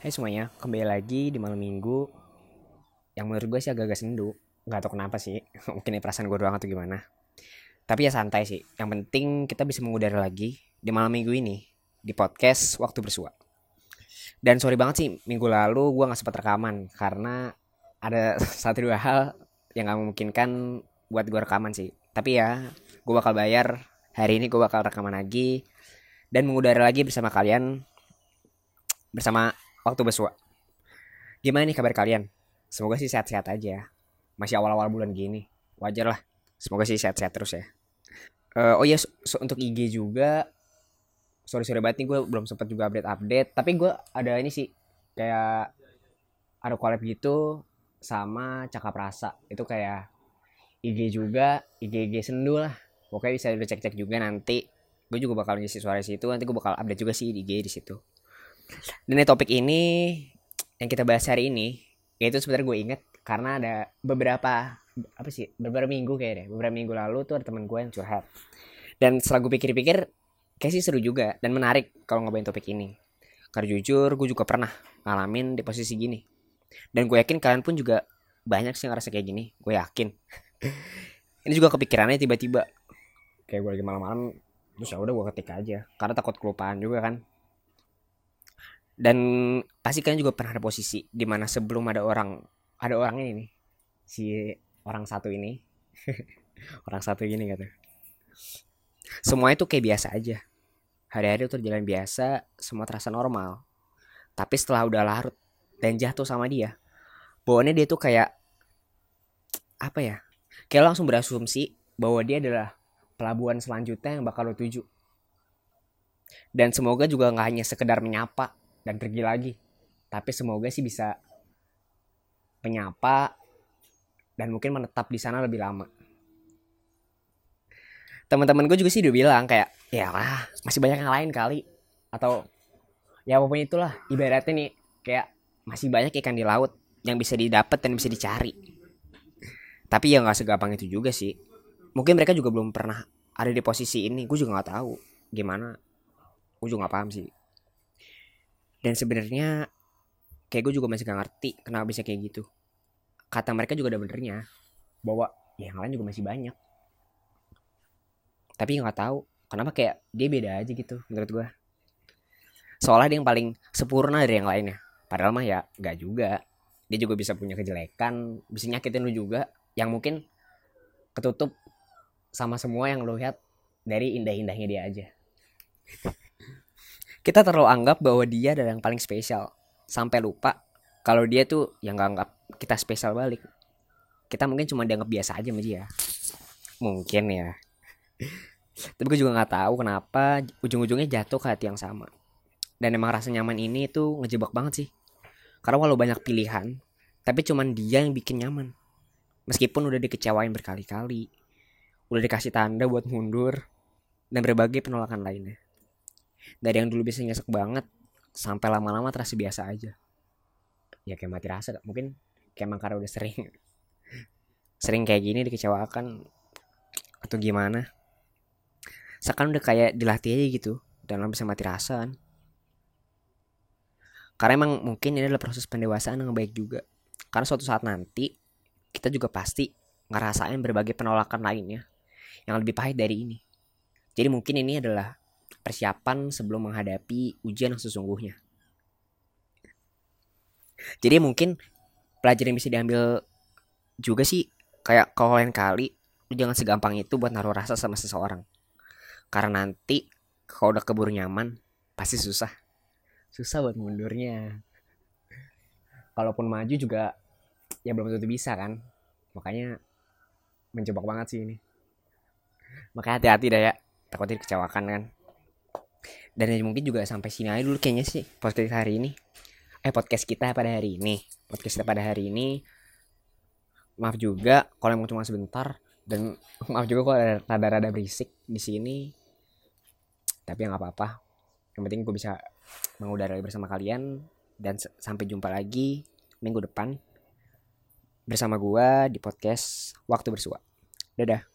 Hai semuanya, kembali lagi di malam minggu. Yang menurut gue sih agak-agak sendu. Gak tau kenapa sih, mungkin ini perasaan gue doang atau gimana. Tapi ya santai sih, yang penting kita bisa mengudara lagi Di malam minggu ini, di podcast Waktu Bersua. Dan sorry banget sih, minggu lalu gue gak sempat rekaman. Karena ada satu dua hal yang gak memungkinkan buat gue rekaman sih. Tapi ya, gue bakal bayar. Hari ini gue bakal rekaman lagi. Dan mengudara lagi bersama kalian. Bersama waktu bersua. Gimana nih kabar kalian? Semoga sih sehat-sehat aja. Masih awal-awal bulan gini. Wajar lah. Semoga sih sehat-sehat terus ya. Uh, oh iya, so, so, untuk IG juga. Sorry sorry banget nih gue belum sempat juga update update. Tapi gue ada ini sih kayak ada collab gitu sama Cakap Rasa. Itu kayak IG juga, IG IG sendu lah. Pokoknya bisa udah cek-cek juga nanti. Gue juga bakal ngisi suara situ. Nanti gue bakal update juga sih di IG di situ. Dan topik ini yang kita bahas hari ini yaitu sebenarnya gue inget karena ada beberapa apa sih beberapa minggu kayak deh. Beberapa minggu lalu tuh ada teman gue yang curhat. Dan setelah gue pikir-pikir kayak sih seru juga dan menarik kalau ngobain topik ini. Karena jujur gue juga pernah ngalamin di posisi gini. Dan gue yakin kalian pun juga banyak sih ngerasa kayak gini gue yakin. Ini juga kepikirannya tiba-tiba kayak gue lagi malam-malam terus ya udah gue ketik aja. Karena takut kelupaan juga kan dan pasti kalian juga pernah ada posisi di mana sebelum ada orang ada orang ini si orang satu ini. Orang satu ini kata. Semua itu kayak biasa aja. Hari-hari itu jalan biasa semua terasa normal. Tapi setelah udah larut dan jatuh sama dia bawaannya dia tuh kayak apa ya kayak langsung berasumsi bahwa dia adalah pelabuhan selanjutnya yang bakal lo tuju. Dan semoga juga nggak hanya sekedar menyapa dan pergi lagi. Tapi semoga sih bisa menyapa dan mungkin menetap di sana lebih lama. Teman-teman gue juga sih udah bilang kayak ya lah masih banyak yang lain kali atau ya apa pun itulah ibaratnya nih kayak masih banyak ikan di laut yang bisa didapat dan bisa dicari. Tapi ya nggak segampang itu juga sih. Mungkin mereka juga belum pernah ada di posisi ini. Gue juga nggak tahu gimana. Gue juga nggak paham sih dan sebenarnya kayak gue juga masih gak ngerti kenapa bisa kayak gitu. Kata mereka juga ada benernya bahwa ya yang lain juga masih banyak. Tapi nggak tahu kenapa kayak dia beda aja gitu menurut gue soalnya dia yang paling sempurna dari yang lainnya. Padahal mah ya nggak juga. Dia juga bisa punya kejelekan bisa nyakitin lu juga. Yang mungkin ketutup sama semua yang lu lihat dari indah-indahnya dia aja kita terlalu anggap bahwa dia adalah yang paling spesial. Sampai lupa kalau dia tuh yang nggak anggap kita spesial balik. Kita mungkin cuma dianggap biasa aja sama dia. Mungkin ya. Tapi gue juga nggak tahu kenapa ujung-ujungnya jatuh ke hati yang sama. Dan emang rasa nyaman ini tuh ngejebak banget sih. Karena walau banyak pilihan tapi cuman dia yang bikin nyaman. Meskipun udah dikecewain berkali-kali udah dikasih tanda buat mundur dan berbagai penolakan lainnya dari yang dulu bisa nyesek banget sampai lama-lama terasa biasa aja. Ya kayak mati rasa mungkin kayak emang karena udah sering sering kayak gini dikecewakan atau gimana. Sekarang udah kayak dilatih aja gitu dan bisa mati rasa kan. Karena emang mungkin ini adalah proses pendewasaan yang baik juga. Karena suatu saat nanti kita juga pasti ngerasain berbagai penolakan lainnya yang lebih pahit dari ini. Jadi mungkin ini adalah persiapan sebelum menghadapi ujian yang sesungguhnya. Jadi mungkin pelajaran yang bisa diambil juga sih kayak kalau lain kali lu jangan segampang itu buat naruh rasa sama seseorang. Karena nanti kalau udah keburu nyaman pasti susah. Susah buat mundurnya. Kalaupun maju juga ya belum tentu bisa kan. Makanya menjebak banget sih ini. Makanya hati-hati dah ya. Takutnya dikecewakan kan dan ya mungkin juga sampai sini aja dulu kayaknya sih podcast hari ini. Eh podcast kita pada hari ini. Podcast kita pada hari ini. Maaf juga kalau emang cuma sebentar. Dan maaf juga kalau ada rada-rada berisik di sini. Tapi ya nggak apa-apa. Yang penting gue bisa mengudara bersama kalian. Dan sampai jumpa lagi minggu depan. Bersama gue di podcast waktu bersua. Dadah